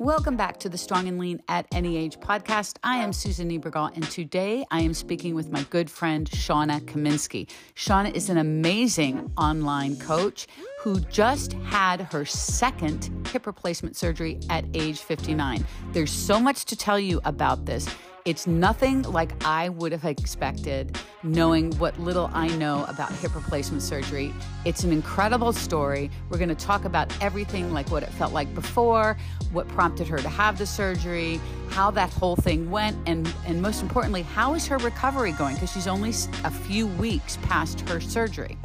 Welcome back to the Strong and Lean at Any Age podcast. I am Susan Niebergall, and today I am speaking with my good friend Shawna Kaminski. Shawna is an amazing online coach who just had her second hip replacement surgery at age 59. There's so much to tell you about this. It's nothing like I would have expected, knowing what little I know about hip replacement surgery. It's an incredible story. We're going to talk about everything like what it felt like before, what prompted her to have the surgery, how that whole thing went, and, and most importantly, how is her recovery going? Because she's only a few weeks past her surgery.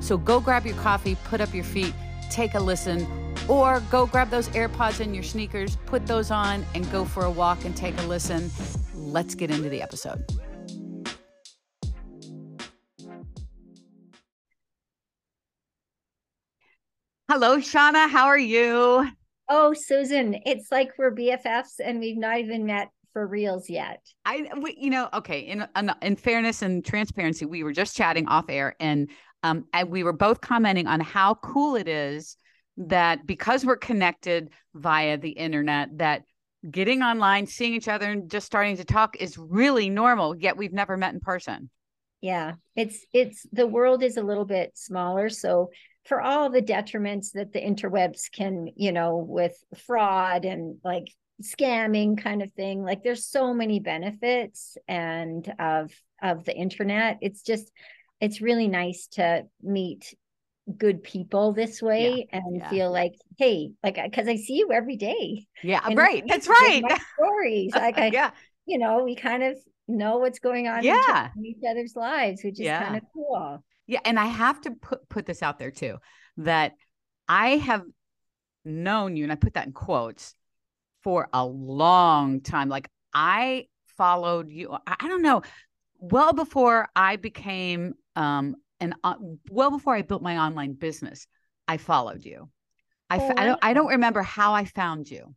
So go grab your coffee, put up your feet, take a listen, or go grab those AirPods and your sneakers, put those on, and go for a walk and take a listen let's get into the episode. Hello, Shawna. How are you? Oh, Susan, it's like we're BFFs and we've not even met for reals yet. I, we, you know, okay. In, in, in fairness and transparency, we were just chatting off air, and um, and we were both commenting on how cool it is that because we're connected via the internet, that getting online, seeing each other, and just starting to talk is really normal. Yet we've never met in person. Yeah, it's it's the world is a little bit smaller, so for all the detriments that the interwebs can, you know, with fraud and like scamming kind of thing, like there's so many benefits and of of the internet. It's just it's really nice to meet good people this way yeah, and yeah. feel like hey like because i see you every day yeah right that's right stories like i yeah you know we kind of know what's going on yeah. in each other's lives which is yeah. kind of cool yeah and i have to put put this out there too that i have known you and i put that in quotes for a long time. Like i followed you i, I don't know well before i became um and uh, well before I built my online business, I followed you. I, oh, I don't I don't remember how I found you,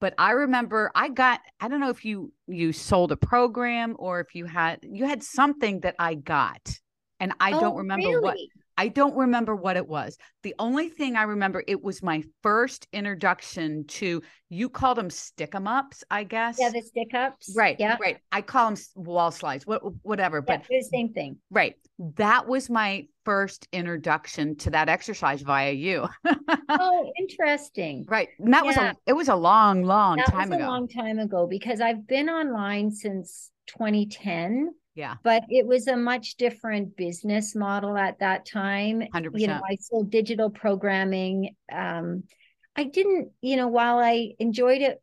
but I remember I got I don't know if you you sold a program or if you had you had something that I got, and I oh, don't remember really? what I don't remember what it was. The only thing I remember, it was my first introduction to, you called them stick 'em ups, I guess. Yeah, the stick ups. Right. Yeah. Right. I call them wall slides, what, whatever. Yeah, but the same thing. Right. That was my first introduction to that exercise via you. oh, interesting. Right. And that yeah. was a, it was a long, long that time ago. a long time ago because I've been online since 2010 yeah. But it was a much different business model at that time. 100%. You know, I sold digital programming. Um, I didn't, you know, while I enjoyed it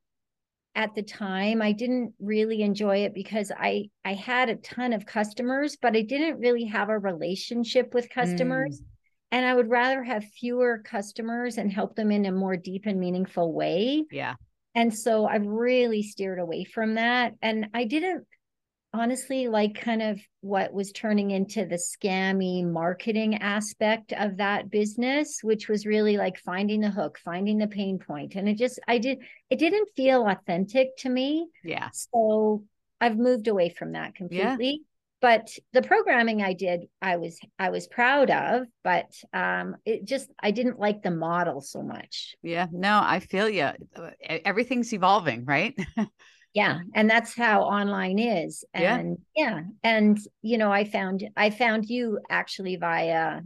at the time, I didn't really enjoy it because I I had a ton of customers, but I didn't really have a relationship with customers. Mm. And I would rather have fewer customers and help them in a more deep and meaningful way. Yeah. And so I've really steered away from that. And I didn't honestly like kind of what was turning into the scammy marketing aspect of that business which was really like finding the hook finding the pain point. And it just i did it didn't feel authentic to me. Yeah. So i've moved away from that completely. Yeah. but the programming i did i was i was proud of but um it just i didn't like the model so much. Yeah. No i feel you everything's evolving right yeah and that's how online is and yeah. yeah and you know i found i found you actually via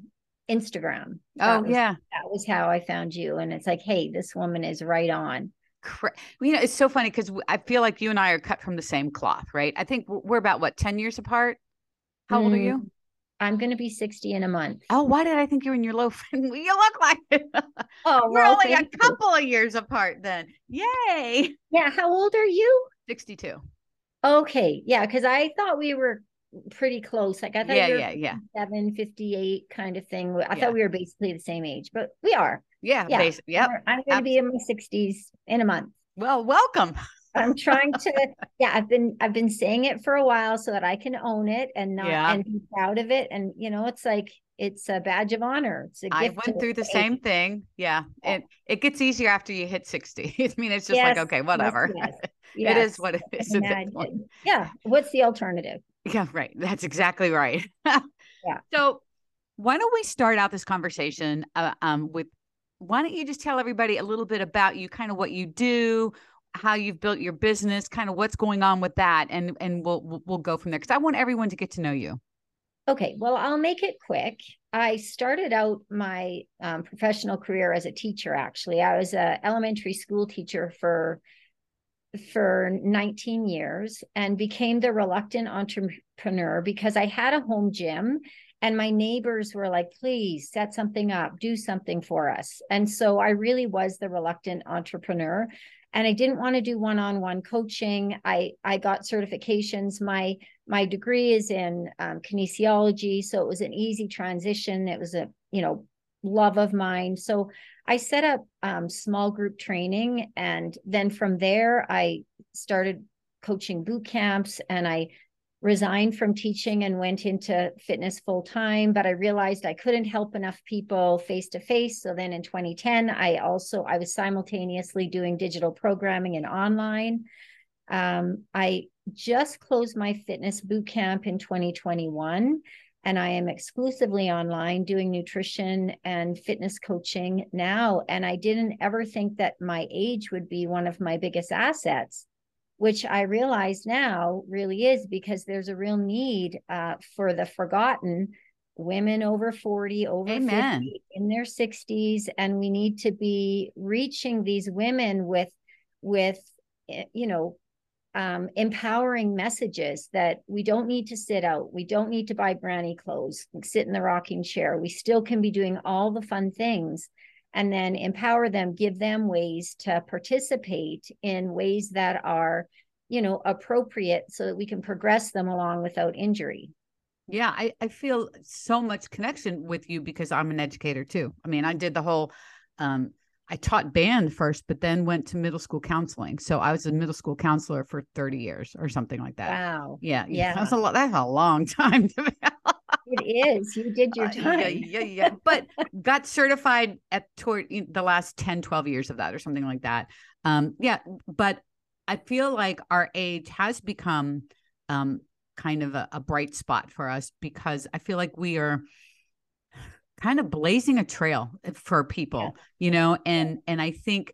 instagram that oh was, yeah that was how i found you and it's like hey this woman is right on you know it's so funny because i feel like you and i are cut from the same cloth right i think we're about what 10 years apart how mm, old are you mm, I'm going to be 60 in a month. Oh, why did I think you were in your low? you look like it. Oh, we're well, only a couple you. of years apart then. Yay. Yeah. How old are you? 62. Okay. Yeah. Cause I thought we were pretty close. Like I thought yeah, we yeah, yeah. 7, 58 kind of thing. I yeah. thought we were basically the same age, but we are. Yeah. Yeah. Basic, yep. I'm going to be in my 60s in a month. Well, welcome. I'm trying to yeah, I've been I've been saying it for a while so that I can own it and not yeah. and be proud of it. And you know, it's like it's a badge of honor. It's a I went through the same thing. Yeah. It it gets easier after you hit 60. I mean, it's just yes, like, okay, whatever. Yes, yes. it is what it is. Yeah. What's the alternative? Yeah, right. That's exactly right. yeah. So why don't we start out this conversation uh, um, with why don't you just tell everybody a little bit about you, kind of what you do, how you've built your business, kind of what's going on with that, and and we'll we'll go from there because I want everyone to get to know you. Okay, well, I'll make it quick. I started out my um, professional career as a teacher. Actually, I was an elementary school teacher for for 19 years and became the reluctant entrepreneur because I had a home gym and my neighbors were like please set something up do something for us and so i really was the reluctant entrepreneur and i didn't want to do one-on-one coaching. I i got certifications. My my degree is in um, kinesiology so it was an easy transition. It was a you know love of mine. So i set up um, small group training and then from there i started coaching boot camps and i resigned from teaching and went into fitness full time but i realized i couldn't help enough people face to face so then in 2010 i also i was simultaneously doing digital programming and online. Um, i just closed my fitness boot camp in 2021 and i am exclusively online doing nutrition and fitness coaching now. And i didn't ever think that my age would be one of my biggest assets which I realize now really is because there's a real need uh, for the forgotten women over 40, over Amen. 50, in their 60s. And we need to be reaching these women with, with, eh, you know, um, empowering messages that we don't need to sit out. We don't need to buy granny clothes, sit in the rocking chair. We still can be doing all the fun things and then empower them, give them ways to participate in ways that are, you know, appropriate so that we can progress them along without injury. Yeah, I, I feel so much connection with you because I'm an educator too. I mean, I did the whole um I taught band first, but then went to middle school counseling. So I was a middle school counselor for 30 years or something like that. Wow. Yeah. Yeah. That's a lot. That's a long time to be it is. You did your time. Uh, yeah, yeah, yeah. But got certified at toward the last 10, 12 years of that or something like that. Um, yeah. But I feel like our age has become um kind of a, a bright spot for us because I feel like we are kind of blazing a trail for people, yeah. you know, and and I think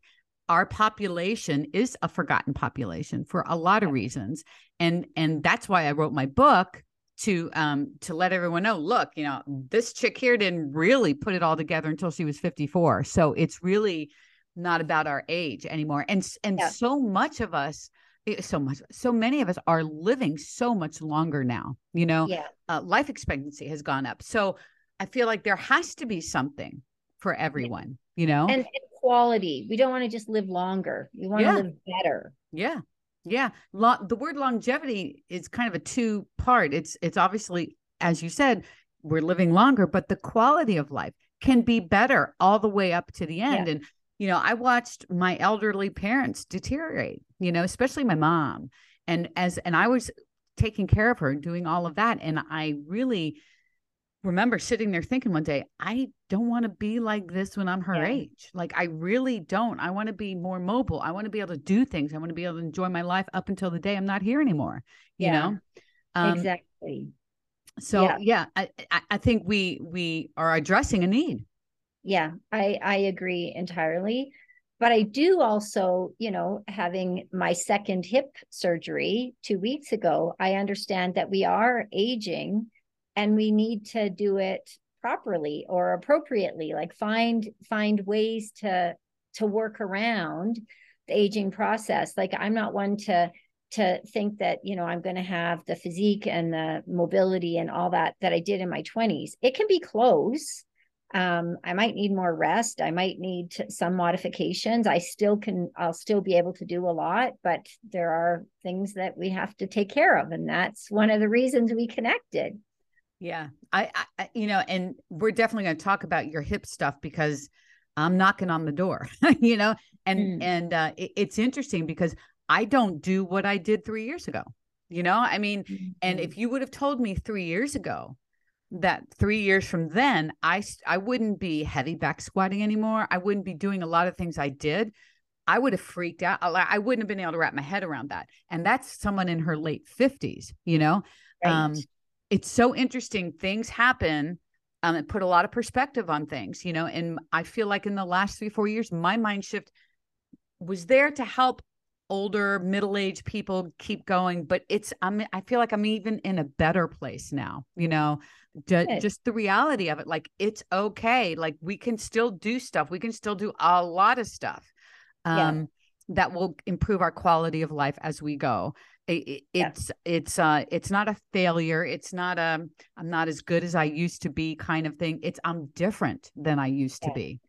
our population is a forgotten population for a lot of reasons and and that's why i wrote my book to um to let everyone know look you know this chick here didn't really put it all together until she was 54 so it's really not about our age anymore. And and yeah. so much of us eh, so much so many of us are living so much longer now you know? Yeah. uh, life expectancy has gone up so i feel like there has to be something for everyone yeah. you know? And, and, quality. We don't want to just live longer. We want to live better. Yeah yeah, Lo- the word longevity is kind of a two part. It's it's obviously as you said, we're living longer, but the quality of life can be better all the way up to the end. Yeah. And you know, I watched my elderly parents deteriorate. You know, especially my mom, and as and I was taking care of her, doing all of that, and I really remember sitting there thinking one day, I don't want to be like this when I'm her yeah. age. Like, I really don't. I want to be more mobile. I want to be able to do things. I want to be able to enjoy my life up until the day I'm not here anymore. You yeah. know? Um, exactly. So yeah, yeah I, I think we we are addressing a need. Yeah, I I agree entirely. But I do also, you know, having my second hip surgery two weeks ago, I understand that we are aging and we need to do it properly or appropriately like find find ways to to work around the aging process. Like i'm not one to to think that you know i'm going to have the physique and the mobility and all that that i did in my 20s it can be close. Um, i might need more rest. I might need to, some modifications. I still can i'll still be able to do a lot but there are things that we have to take care of and that's one of the reasons we connected yeah. I, I you know, and we're definitely going to talk about your hip stuff because I'm knocking on the door, you know, and, mm. and, uh, it, it's interesting because I don't do what I did three years ago, you know, I mean, mm-hmm. and if you would have told me three years ago that three years from then, I, I wouldn't be heavy back squatting anymore. I wouldn't be doing a lot of things I did. I would have freaked out. I wouldn't have been able to wrap my head around that. And that's someone in her late 50s, you know? Right. Um, it's so interesting. Things happen um, it put a lot of perspective on things, you know. And I feel like in the last three, four years, my mind shift was there to help older, middle aged people keep going. But it's, I'm, I feel like I'm even in a better place now, you know, just, just the reality of it. Like, it's okay. Like, we can still do stuff, we can still do a lot of stuff. Um, yeah that will improve our quality of life as we go it, it's yeah. it's uh it's not a failure it's not a i'm not as good as i used to be kind of thing it's i'm different than i used yeah. to be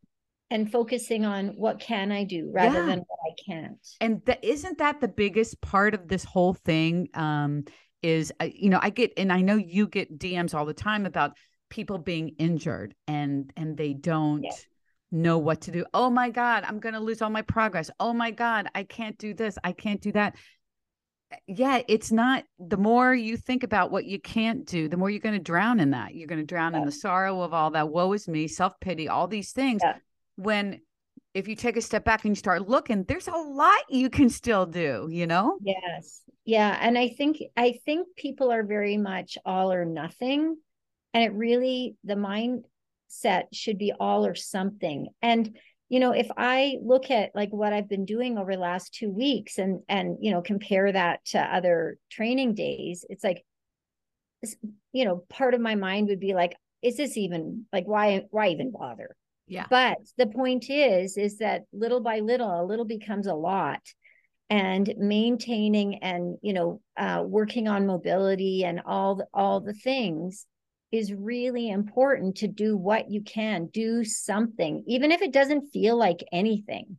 and focusing on what can i do rather yeah. than what i can't and isn't that the biggest part of this whole thing um is uh, you know i get and i know you get dms all the time about people being injured and and they don't know what to do. Oh my God, I'm going to lose all my progress. Oh my God, I can't do this. I can't do that yeah, it's not the more you think about what you can't do, the more you're going to drown in that. You're going to drown yeah. in the sorrow of all that woe is me, self pity, all these things. Yeah. When if you take a step back and you start looking, there's a lot you can still do, you know? Yes. Yeah. And I think, I think people are very much all or nothing. And it really, the mindset should be all or something. And you know if i look at like what i've been doing over the last two weeks and and you know compare that to other training days it's like you know part of my mind would be like is this even like why why even bother? Yeah. But the point is is that little by little a little becomes a lot. And maintaining and you know uh, working on mobility and all the, all the things is really important to do what you can, do something, even if it doesn't feel like anything.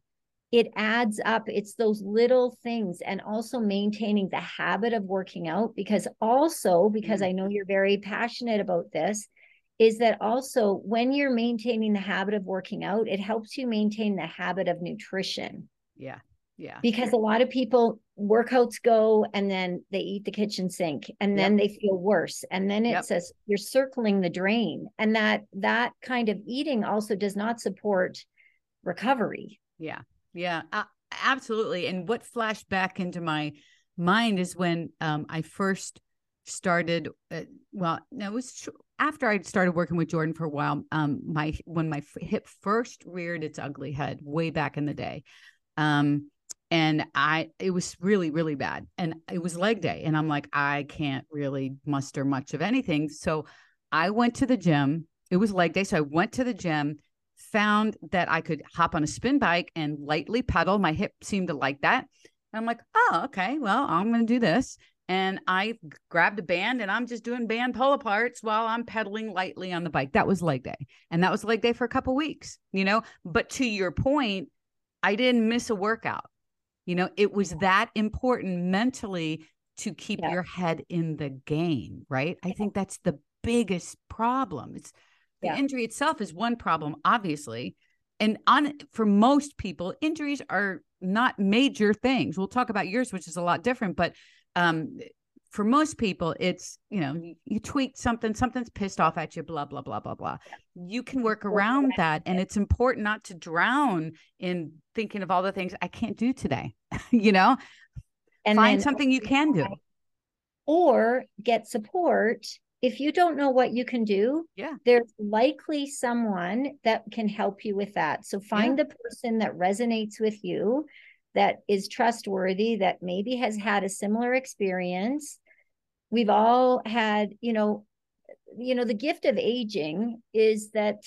It adds up. It's those little things, and also maintaining the habit of working out. Because, also, because mm. I know you're very passionate about this, is that also when you're maintaining the habit of working out, it helps you maintain the habit of nutrition. Yeah. Yeah. Because a lot of people workouts go and then they eat the kitchen sink and then yep. they feel worse and then it yep. says you're circling the drain and that that kind of eating also does not support recovery. Yeah. Yeah. Uh, absolutely. And what flashed back into my mind is when um, I first started uh, well it was after i started working with jordan for a while um my when my hip first reared its ugly head way back in the day um and I it was really really bad. And it was leg day and I'm like I can't really muster much of anything. So I went to the gym. It was leg day so I went to the gym found that I could hop on a spin bike and lightly pedal. My hip seemed to like that. And I'm like oh okay well I'm going to do this. And I grabbed a band and I'm just doing band pull aparts while I'm pedaling lightly on the bike. That was leg day. And that was leg day for a couple weeks you know? But to your point I didn't miss a workout you know, it was that important mentally to keep yeah. your head in the game, right? I think that's the biggest problem. It's the yeah. injury itself is one problem, obviously. And on for most people, injuries are not major things. We'll talk about yours, which is a lot different, but um, for most people, it's you know you, you tweak something, something's pissed off at you, blah blah blah blah blah. You can work around that, and it's important not to drown in thinking of all the things I can't do today. you know, and find something you can do, or get support. If you don't know what you can do, yeah, there's likely someone that can help you with that. So find yeah. the person that resonates with you that is trustworthy, that maybe has had a similar experience. We've all had, you know, you know, the gift of aging is that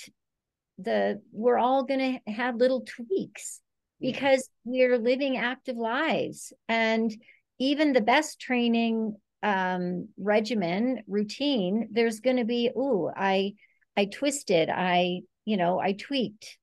the we're all going to have little tweaks because we're living active lives and even the best training um, regimen routine there's going to be oh i i twisted i you know i tweaked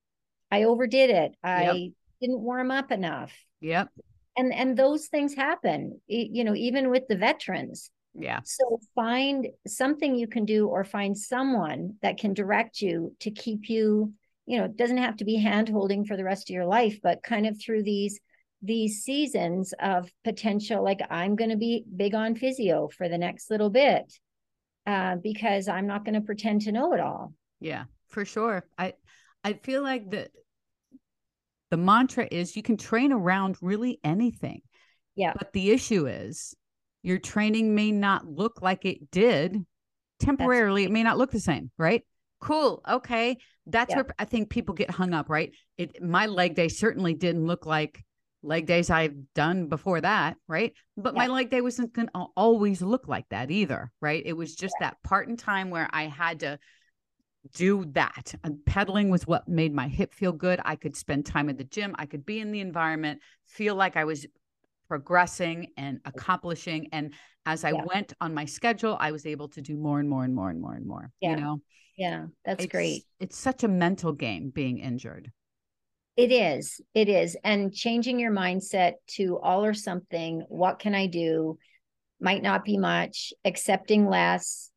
i overdid it i yep. didn't warm up enough Yep. And and those things happen, you know, even with the veterans. Yeah. So find something you can do or find someone that can direct you to keep you, you know, it doesn't have to be hand holding for the rest of your life, but kind of through these these seasons of potential like I'm going to be big on physio for the next little bit. Uh, because I'm not going to pretend to know it all. Yeah, for sure. I I feel like the the mantra is you can train around really anything. Yeah. But the issue is your training may not look like it did temporarily. Right. It may not look the same, right? cool. Okay. That's yeah. where I think people get hung up, right? It my leg day certainly didn't look like leg days I've done before that, right? But yeah. my leg day wasn't going to always look like that either, right? It was just yeah. that part in time where I had to do that. And pedaling was what made my hip feel good. I could spend time at the gym, I could be in the environment, feel like I was progressing and accomplishing and as I yeah. went on my schedule, I was able to do more and more and more and more and more. Yeah. You know? Yeah, that's it's, great. It's such a mental game being injured. It is. It is. And changing your mindset to all or something, what can I do? Might not be much, accepting less,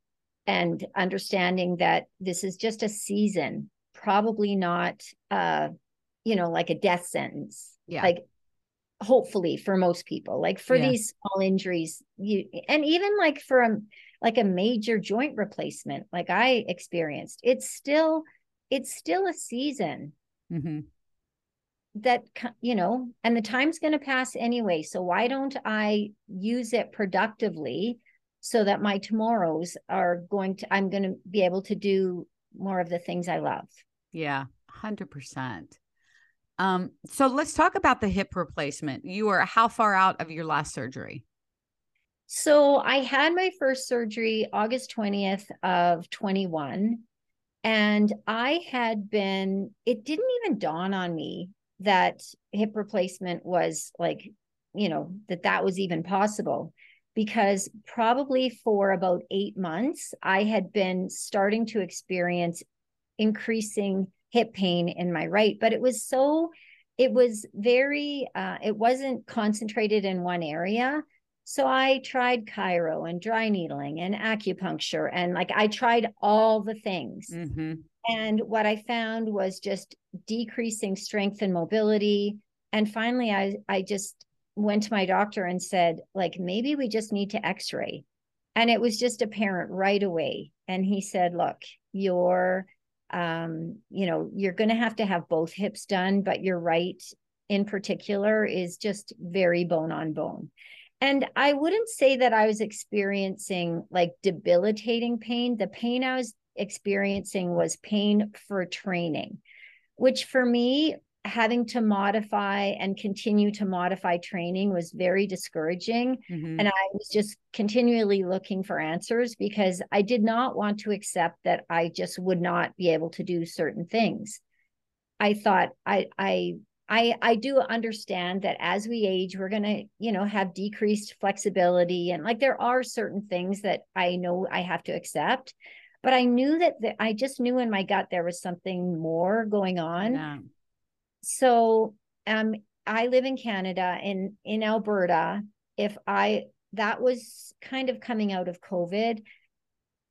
and understanding that this is just a season, probably not uh, you know, like a death sentence. Yeah. Like hopefully for most people. Like for yeah. these small injuries, you and even like for a like a major joint replacement, like I experienced, it's still it's still a season. Mm-hmm that you know and the time's going to pass anyway so why don't i use it productively so that my tomorrows are going to i'm going to be able to do more of the things i love yeah 100% um so let's talk about the hip replacement. You are how far out of your last surgery? So i had my first surgery august 20th of 21 and i had been it didn't even dawn on me that hip replacement was like, you know, that that was even possible because probably for about eight months, I had been starting to experience increasing hip pain in my right, but it was so, it was very, uh, it wasn't concentrated in one area. So I tried chiro and dry needling and acupuncture, and like I tried all the things. Mm-hmm. And what I found was just decreasing strength and mobility. And finally, I, I just went to my doctor and said, like, maybe we just need to x ray. And it was just apparent right away. And he said, look, you're, um, you know, you're going to have to have both hips done, but you're right in particular is just very bone on bone. And I wouldn't say that I was experiencing like debilitating pain. The pain I was experiencing was pain for training, which for me, having to modify and continue to modify training was very discouraging. Mm-hmm. And I was just continually looking for answers because I did not want to accept that I just would not be able to do certain things. I thought I I I I do understand that as we age we're going to, you know, have decreased flexibility and like there are certain things that I know I have to accept but I knew that the, I just knew in my gut there was something more going on. Yeah. So um, I live in Canada in in Alberta. If I that was kind of coming out of COVID,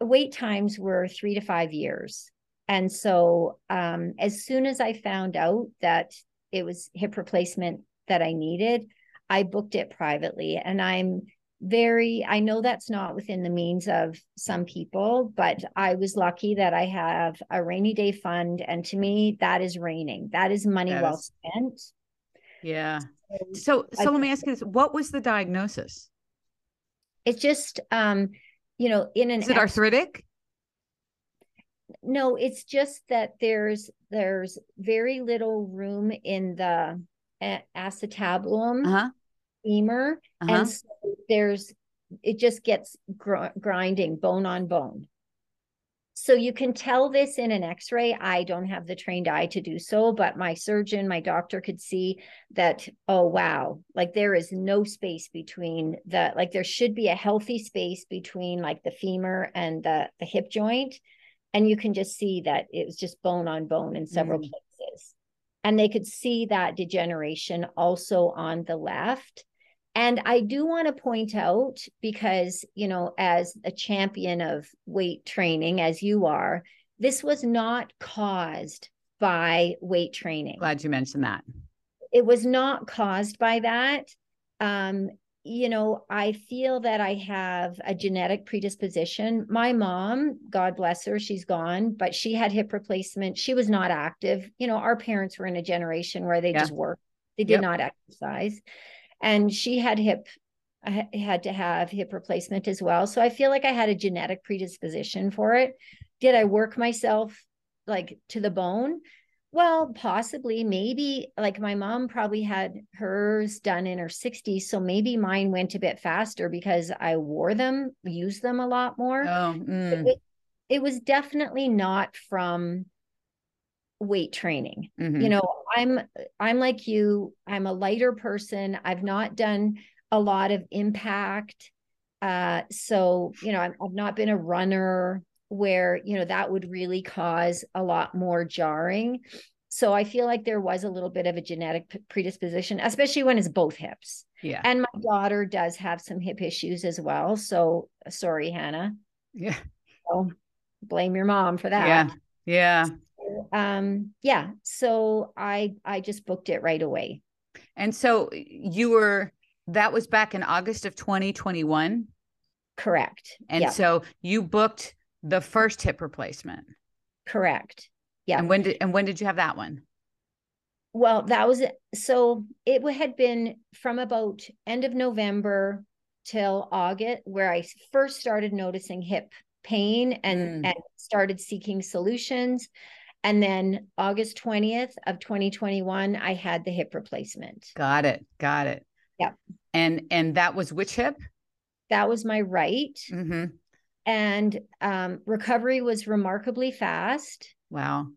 wait times were three to five years. And so um, as soon as I found out that it was hip replacement that I needed, I booked it privately. And I'm very i know that's not within the means of some people but i was lucky that i have a rainy day fund and to me that is raining. That is money yes. well spent. Yeah. So so I, let me ask you this what was the diagnosis? It's just um you know in an is it arthritic? No it's just that there's there's very little room in the acetabulum uh-huh femur uh-huh. and so there's it just gets gr- grinding bone on bone. So you can tell this in an x-ray. I don't have the trained eye to do so but my surgeon my doctor could see that oh wow like there is no space between the like there should be a healthy space between like the femur and the the hip joint. And you can just see that it was just bone on bone in several mm. places. And they could see that degeneration also on the left and I do want to point out because, you know, as a champion of weight training, as you are, this was not caused by weight training. Glad you mentioned that. It was not caused by that. Um, you know, I feel that I have a genetic predisposition. My mom, God bless her, she's gone, but she had hip replacement. She was not active. You know, our parents were in a generation where they yeah. just worked, they did yep. not exercise and she had hip I had to have hip replacement as well. So I feel like I had a genetic predisposition for it. Did I work myself like to the bone well possibly maybe like my mom probably had hers done in her 60s so maybe mine went a bit faster because i wore them used them a lot more oh mm. it, it was definitely not from weight training. Mhm. you know i'm i'm like you i'm a lighter person. I've not done a lot of impact uh so you know I'm, i've not been a runner where you know that would really cause a lot more jarring. So i feel like there was a little bit of a genetic predisposition especially when it's both hips. Yeah. And my daughter does have some hip issues as well so sorry hannah. Yeah. So blame your mom for that. Yeah. Yeah um yeah so i i just booked it right away. And so you were that was back in august of 2021 correct. And yeah. so you booked the first hip replacement? Correct. Yeah. and when did and when did you have that one? Well that was so it had been from about end of november till august where i first started noticing hip pain and Mm. and started seeking solutions and then august 20th of 2021 i had the hip replacement got it got it Yeah. and and that was which hip that was my right mm-hmm. and um, recovery was remarkably fast wow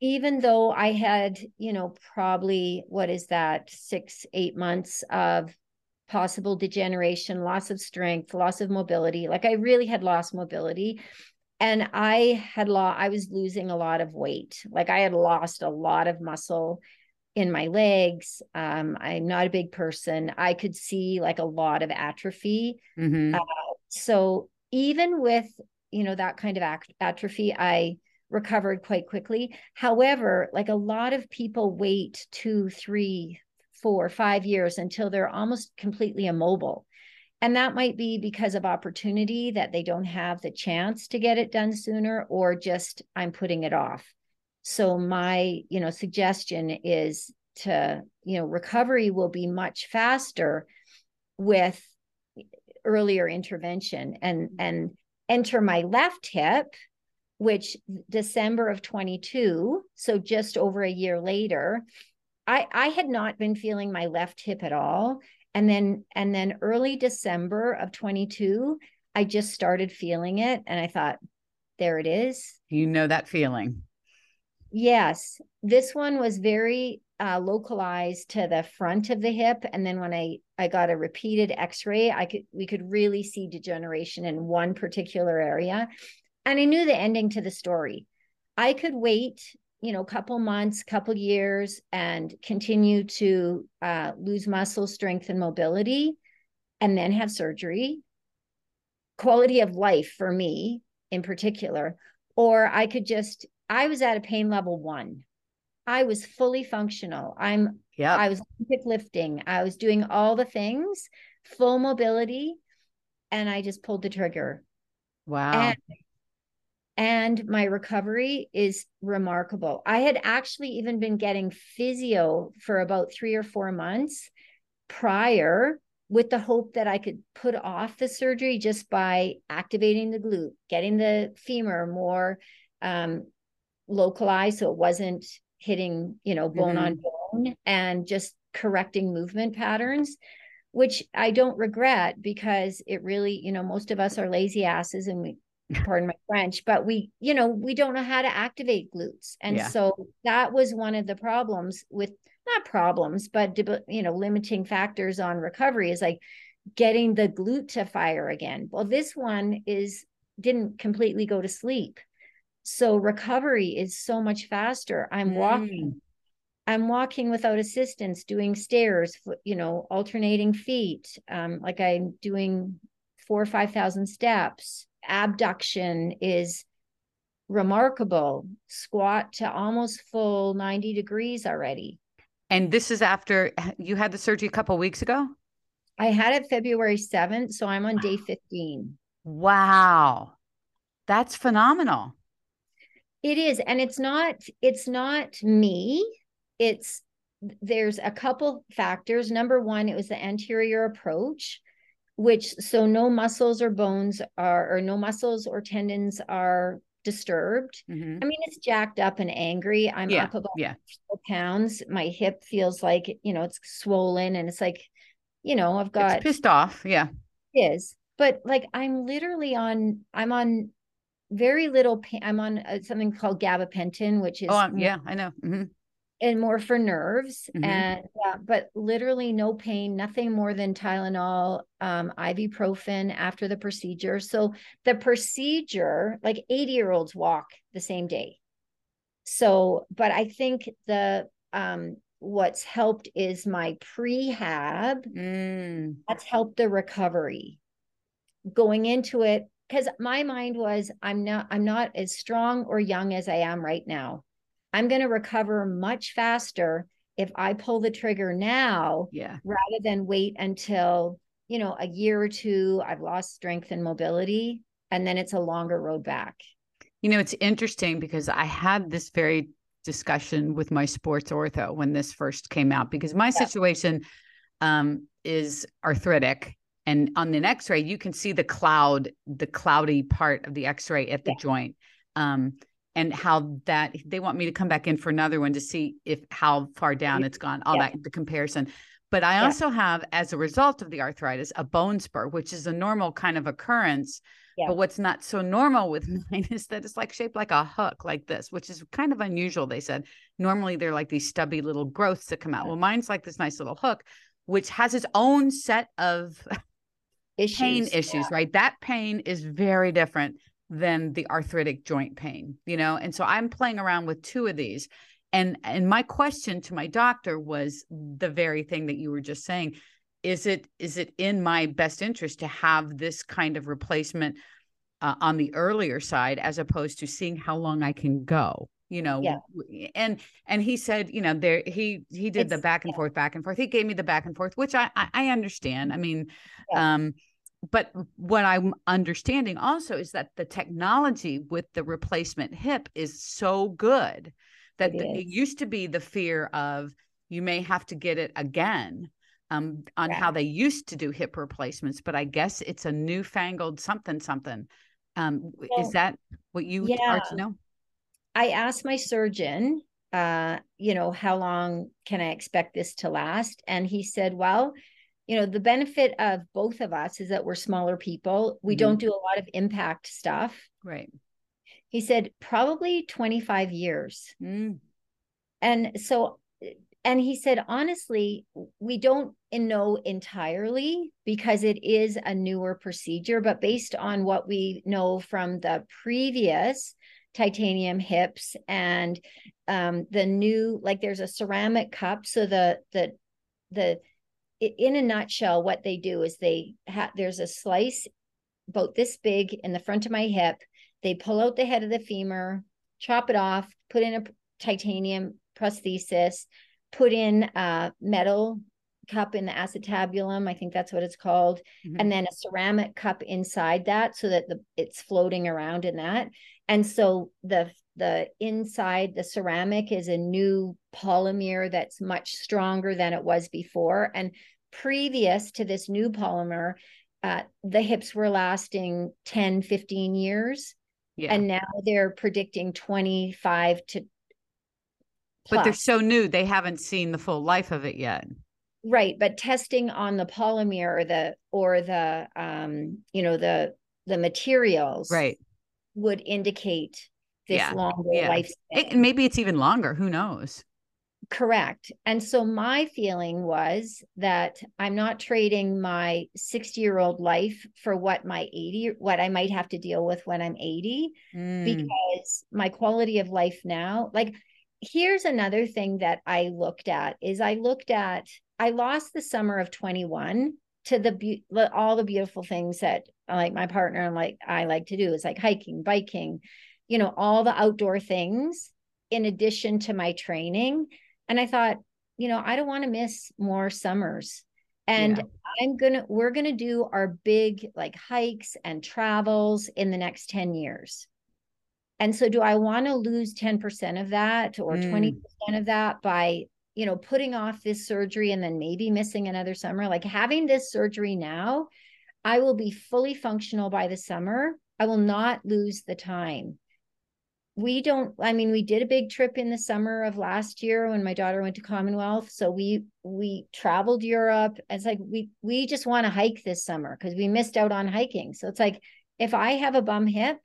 even though I had, you know, probably what is that, six, eight months of possible degeneration, loss of strength, loss of mobility. Like I really had lost mobility. And I had lost, I was losing a lot of weight. Like I had lost a lot of muscle in my legs. Um, I'm not a big person. I could see like a lot of atrophy mm-hmm. so even with you know that kind of act- atrophy i recovered quite quickly however like a lot of people wait two three four five years until they're almost completely immobile and that might be because of opportunity that they don't have the chance to get it done sooner or just i'm putting it off. So my you know suggestion is to you know recovery will be much faster with earlier intervention and mm-hmm. and enter my left hip which december of 22 so just over a year later i i had not been feeling my left hip at all and then and then early december of 22 i just started feeling it and i thought there it is. You know that feeling. Yes, this one was very uh, localized to the front of the hip, and then when I I got a repeated X-ray, I could we could really see degeneration in one particular area, and I knew the ending to the story. I could wait, you know, a couple months, couple years, and continue to uh, lose muscle strength and mobility, and then have surgery. Quality of life for me in particular, or I could just I was at a pain level one. I was fully functional. I'm yeah I was lifting. I was doing all the things, full mobility, and I just pulled the trigger. wow And and my recovery is remarkable. I had actually even been getting physio for about 3 or 4 months prior with the hope that I could put off the surgery just by activating the glute, getting the femur more um, localized so it wasn't hitting, you know, bone on bone and just correcting movement patterns, which I don't regret because it really, you know, most of us are lazy asses and we pardon my French, but we, you know, we don't know how to activate glutes. And Yeah. so that was one of the problems with not problems, but you know, limiting factors on recovery is like getting the glute to fire again. Well, this one is didn't completely go to sleep. So recovery is so much faster. I'm walking Mm. I'm walking without assistance, doing stairs, you know, alternating feet. Um, like I'm doing four or five thousand steps. Abduction is remarkable. Squat to almost full 90 degrees already. and this is after you had the surgery a couple weeks ago I had it February 7th, so I'm on day 15. wow that's phenomenal It is, and it's not it's not me. It's there's a couple factors. Number one, it was the anterior approach, which so no muscles or bones are or no muscles or tendons are disturbed. Mhm. I mean, it's jacked up and angry. I'm Yeah, up about yeah. four pounds. My hip feels like, you know, it's swollen and it's like, you know, I've got It's pissed off. Yeah. is, but like I'm literally on, I'm on very little pain. I'm on uh, something called gabapentin, which is Oh, um, yeah, I know. hmm and more for nerves. Mhm. And yeah, but literally no pain, nothing more than Tylenol, um, ibuprofen after the procedure. So the procedure, like 80 year olds walk the same day. So, but I think the um what's helped is my prehab Mm. that's helped the recovery going into it because my mind was i'm not i'm not as strong or young as i am right now i'm going to recover much faster if i pull the trigger now Yeah. rather than wait until you know a year or two i've lost strength and mobility and then it's a longer road back You know, it's interesting because I had this very discussion with my sports ortho when this first came out because my Yeah. situation um, is arthritic. And on an x ray, you can see the cloud, the cloudy part of the x ray at the Yeah. joint. Um, and how that they want me to come back in for another one to see if how far down it's gone, all Yeah. that the comparison. But I Yeah. also have, as a result of the arthritis, a bone spur, which is a normal kind of occurrence. Yeah. But what's not so normal with mm-hmm. mine is that it's like shaped like a hook, like this, which is kind of unusual. They said normally they're like these stubby little growths that come out. Well, mine's like this nice little hook, which has its own set of issues pain issues, right? That pain is very different than the arthritic joint pain, you know? And so I'm playing around with two of these. And and my question to my doctor was the very thing that you were just saying. Is it is it in my best interest to have this kind of replacement uh, on the earlier side as opposed to seeing how long I can go? You know, Yeah. and and he said, you know, there he he did the back and yeah. forth, back and forth. He gave me the back and forth, which I I, I understand. I mean, Yeah. um, but what I'm understanding also is that the technology with the replacement hip is so good that It the- it used to be the fear of you may have to get it again um, on how they used to do hip replacements, but I guess it's a newfangled something something. Um, Well, is that what you are yeah. to know? I asked my surgeon, uh, you know, how long can I expect this to last? And he said, well, you know, the benefit of both of us is that we're smaller people. We Mhm. don't do a lot of impact stuff. Right. He said, probably 25 years. Mm, And so, and he said, honestly, we don't know entirely because it is a newer procedure, but based on what we know from the previous titanium hips and um, the new, like there's a ceramic cup. So the, the, the, in a nutshell, what they do is they have, there's a slice about this big in the front of my hip. They pull out the head of the femur, chop it off, put in a titanium prosthesis, put in a metal cup in the acetabulum. I think that's what it's called. mhm. And then a ceramic cup inside that so that the it's floating around in that. And so the the inside the ceramic is a new polymer that's much stronger than it was before. And previous to this new polymer, uh, the hips were lasting 10, 15 years. yeah. And now they're predicting 25 to but they're so new, they haven't seen the full life of it yet. right but testing on the polymer or the or the um you know the the materials Right. would indicate this Yeah, longer yeah. lifespan It, maybe it's even longer. Who knows? Correct. And so my feeling was that i'm not trading my 60 year old life for what my 80 what i might have to deal with when i'm 80 Mm, because my quality of life now like here's another thing that i looked at is i looked at i lost the summer of 21 to the be- the- all the beautiful things that like my partner and like i like to do is like hiking biking you know all the outdoor things in addition to my training and i thought you know i don't want to miss more summers and Yeah. i'm gonna we're gonna do our big like hikes and travels in the next 10 years and so do I want to lose 10% of that or Mm. 20% of that by, you know, putting off this surgery and then maybe missing another summer? Like having this surgery now, I will be fully functional by the summer. I will not lose the time. We don't i mean we did a big trip in the summer of last year when my daughter went to commonwealth. So we we traveled europe. It's like we we just want to hike this summer because we missed out on hiking. So it's like if i have a bum hip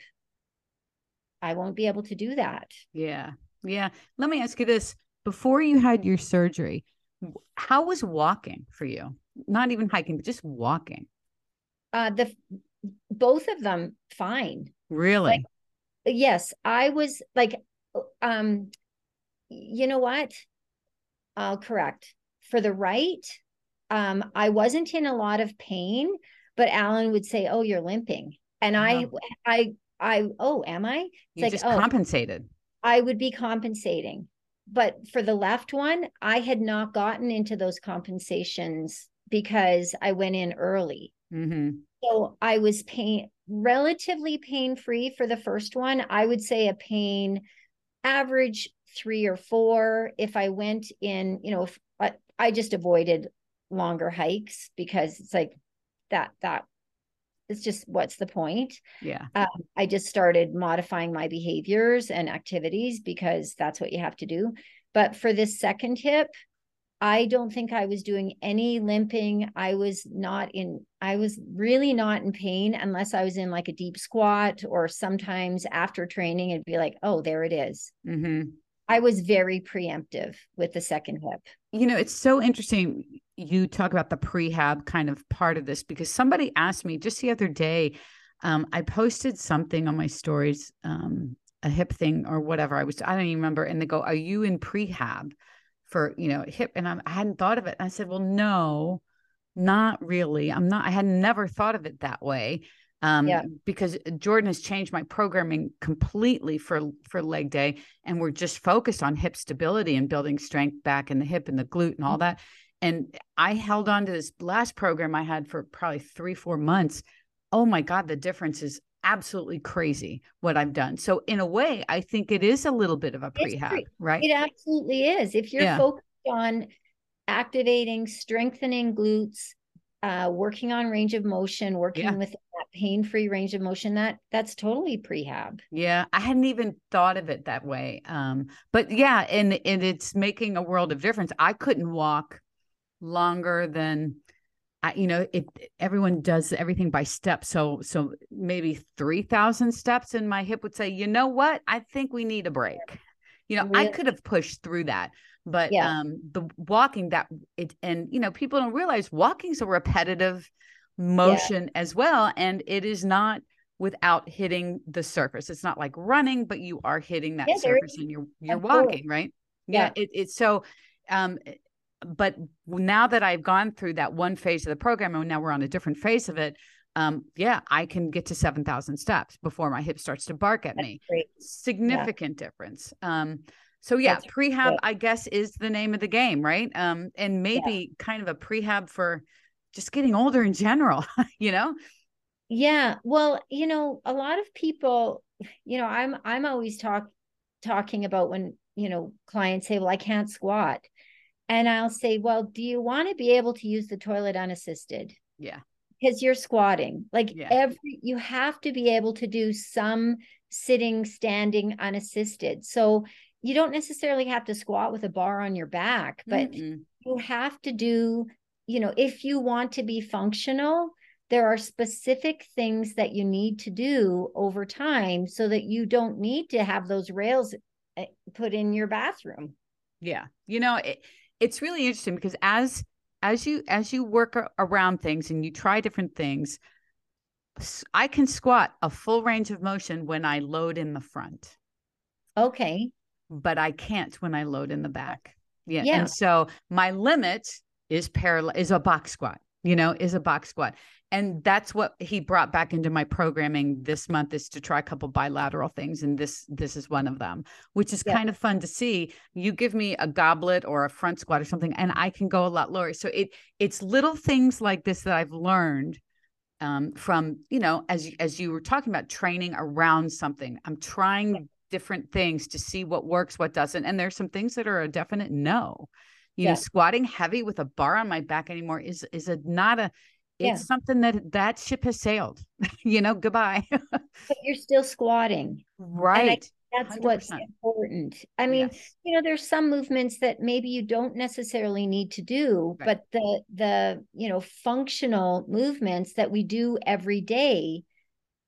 i won't be able to do that. Yeah. Yeah. Let me ask you this. Before you had your surgery how was walking for you? Not even hiking but just walking. Uh the both of them fine. Really? Like, yes i was like um you know what? I'll correct. For the right um i wasn't in a lot of pain but alan would say oh you're limping. And i i i oh am i? It's you like, just oh, compensated. I would be compensating. But for the left one i had not gotten into those compensations because i went in early. Mm-hmm. So i was pain relatively pain free for the first one. I would say a pain average three or four. If I went in, you know, if I, I just avoided longer hikes because it's like that, that it's just what's the point? Yeah. Um, I just started modifying my behaviors and activities because that's what you have to do. But for this second hip, I don't think I was doing any limping. I was not in, I was really not in pain unless I was in like a deep squat or sometimes after training, it'd be like, oh, there it is. Mm-hmm. I was very preemptive with the second hip. You know, it's so interesting. You talk about the prehab kind of part of this because somebody asked me just the other day. Um, I posted something on my stories, um, a hip thing or whatever. I was, I don't even remember. And they go, Are you in prehab? For you know hip and I'm, i hadn't thought of it. And i said well no not really. I'm not i had never thought of it that way. Um, yeah. because jordan has changed my programming completely for for leg day and we're just focused on hip stability and building strength back in the hip and the glute and all mm-hmm. that. And i held on to this last program i had for probably three four months. Oh my god the difference is absolutely crazy what I've done. So in a way, I think it is a little bit of a prehab, pre- right? It absolutely is. If you're yeah. focused on activating, strengthening glutes, uh, working on range of motion, working yeah. with that pain-free range of motion, that that's totally prehab. Yeah, I hadn't even thought of it that way. Um, but yeah, and and it's making a world of difference. I couldn't walk longer than I, you know, it everyone does everything by steps. So so maybe three thousand steps, and my hip would say, you know what? I think we need a break. You know, really? I could have pushed through that, but yeah. um, the walking that it and you know, people don't realize walking's a repetitive motion yeah. as well, and it is not without hitting the surface. It's not like running, but you are hitting that yeah, surface and you're you're walking, right? Yeah, yeah. It, it's so um but now that I've gone through that one phase of the program and now we're on a different phase of it, um, yeah, I can get to 7,000 steps before my hip starts to bark at That's me. Great. Significant yeah. difference. Um, so yeah, That's prehab, good. I guess, is the name of the game, right? Um, and maybe yeah. kind of a prehab for just getting older in general, you know? Yeah. Well, you know, a lot of people, you know, I'm I'm always talk talking about when, you know, clients say, Well, I can't squat and I'll say, Well, do you want to be able to use the toilet unassisted? Yeah. Because you're squatting. Like yeah. every, you have to be able to do some sitting, standing unassisted. So you don't necessarily have to squat with a bar on your back, but Mm-mm. you have to do, you know, if you want to be functional, there are specific things that you need to do over time so that you don't need to have those rails eh, put in your bathroom. Yeah. You know, it, it's really interesting because as as you as you work around things and you try different things i can squat a full range of motion when i load in the front. Okay. But i can't when i load in the back. Yeah, yeah. and so my limit is parallel is a box squat you know is a box squat. And that's what he brought back into my programming this month is to try a couple bilateral things. And this this is one of them which is yeah. kind of fun to see. You give me a goblet or a front squat or something and i can go a lot lower. So it it's little things like this that i've learned um, from you know as as you were talking about training around something i'm trying yeah. different things to see what works what doesn't. And there's some things that are a definite no you yeah. know squatting heavy with a bar on my back anymore is is a not a it's yeah. something that that ship has sailed you know goodbye but you're still squatting right that's 100%. what's important. I mean, yes. you know, there's some movements that maybe you don't necessarily need to do, right. but the the you know functional movements that we do every day,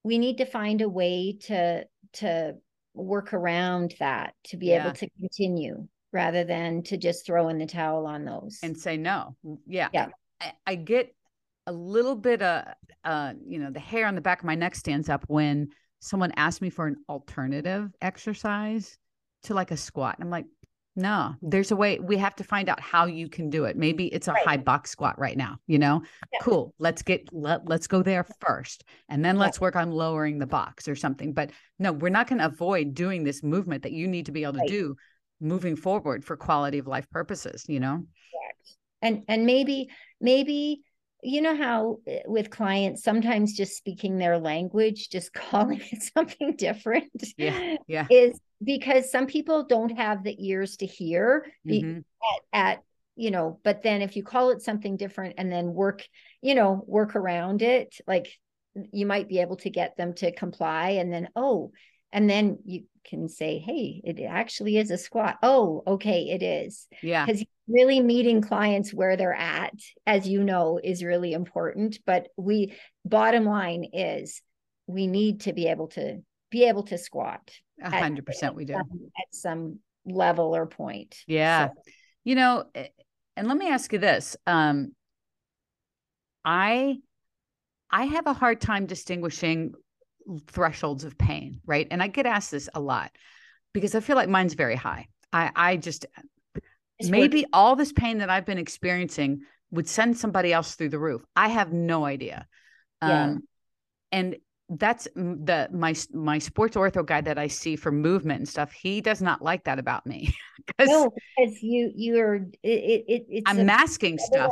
we need to find a way to to work around that to be yeah. able to continue rather than to just throw in the towel on those and say no. Yeah, yeah. I, I get a little bit of uh, you know, the hair on the back of my neck stands up when someone asked me for an alternative exercise to like a squat. I'm like, no, there's a way. We have to find out how you can do it. Maybe it's a right. high box squat right now, you know? Yeah. Cool. Let's get let let's go there first. And then let's work on lowering the box or something. But no, we're not going to avoid doing this movement that you need to be able to right. do moving forward for quality of life purposes, you know? And and maybe maybe you know how eh, with clients sometimes just speaking their language just calling it something different yeah yeah is because some people don't have the ears to hear mm-hmm. at, at you know but then if you call it something different and then work you know work around it like you might be able to get them to comply and then oh and then you can say hey it actually is a squat. Oh okay it is. Yeah. Because really meeting clients where they're at as you know is really important. But we bottom line is we need to be able to be able to squat a hundred percent we do. at some level or point. Yeah. So. you know eh, and let me ask you this um i i have a hard time distinguishing thresholds of pain right and i get asked this a lot because i feel like mine's very high i i just it's maybe working. all this pain that I've been experiencing would send somebody else through the roof. I have no idea. Yeah. Um, and that's the my my sports ortho guy that I see for movement and stuff. He does not like that about me. no, because you you're it, it it's I'm masking stuff.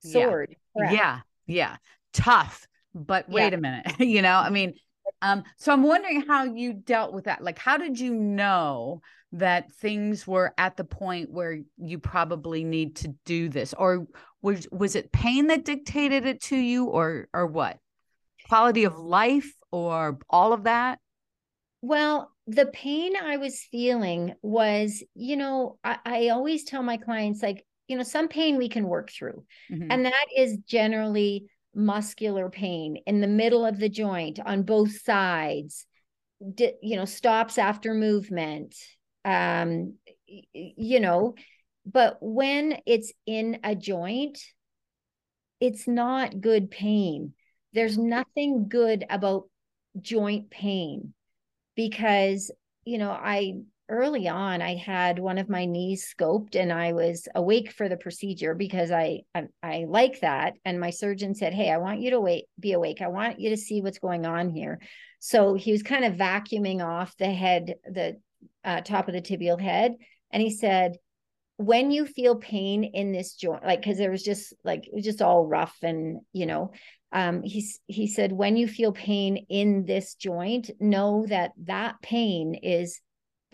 Sword. Yeah. yeah, yeah, tough. But wait yeah. a minute, you know. I mean, um. So I'm wondering how you dealt with that. Like, how did you know that things were at the point where you probably need to do this or was was it pain that dictated it to you or or what quality of life or all of that well the pain i was feeling was you know i, I always tell my clients like you know some pain we can work through mm-hmm. and that is generally muscular pain in the middle of the joint on both sides you know stops after movement um you know but when it's in a joint it's not good pain. There's nothing good about joint pain because you know i early on i had one of my knees scoped and i was awake for the procedure because I, I i, like that. And my surgeon said hey i want you to wait be awake. I want you to see what's going on here. So he was kind of vacuuming off the head the uh, top of the tibial head. And he said, when you feel pain in this joint, like, cause there was just like, it was just all rough and, you know, um, he, he said, when you feel pain in this joint, know that that pain is,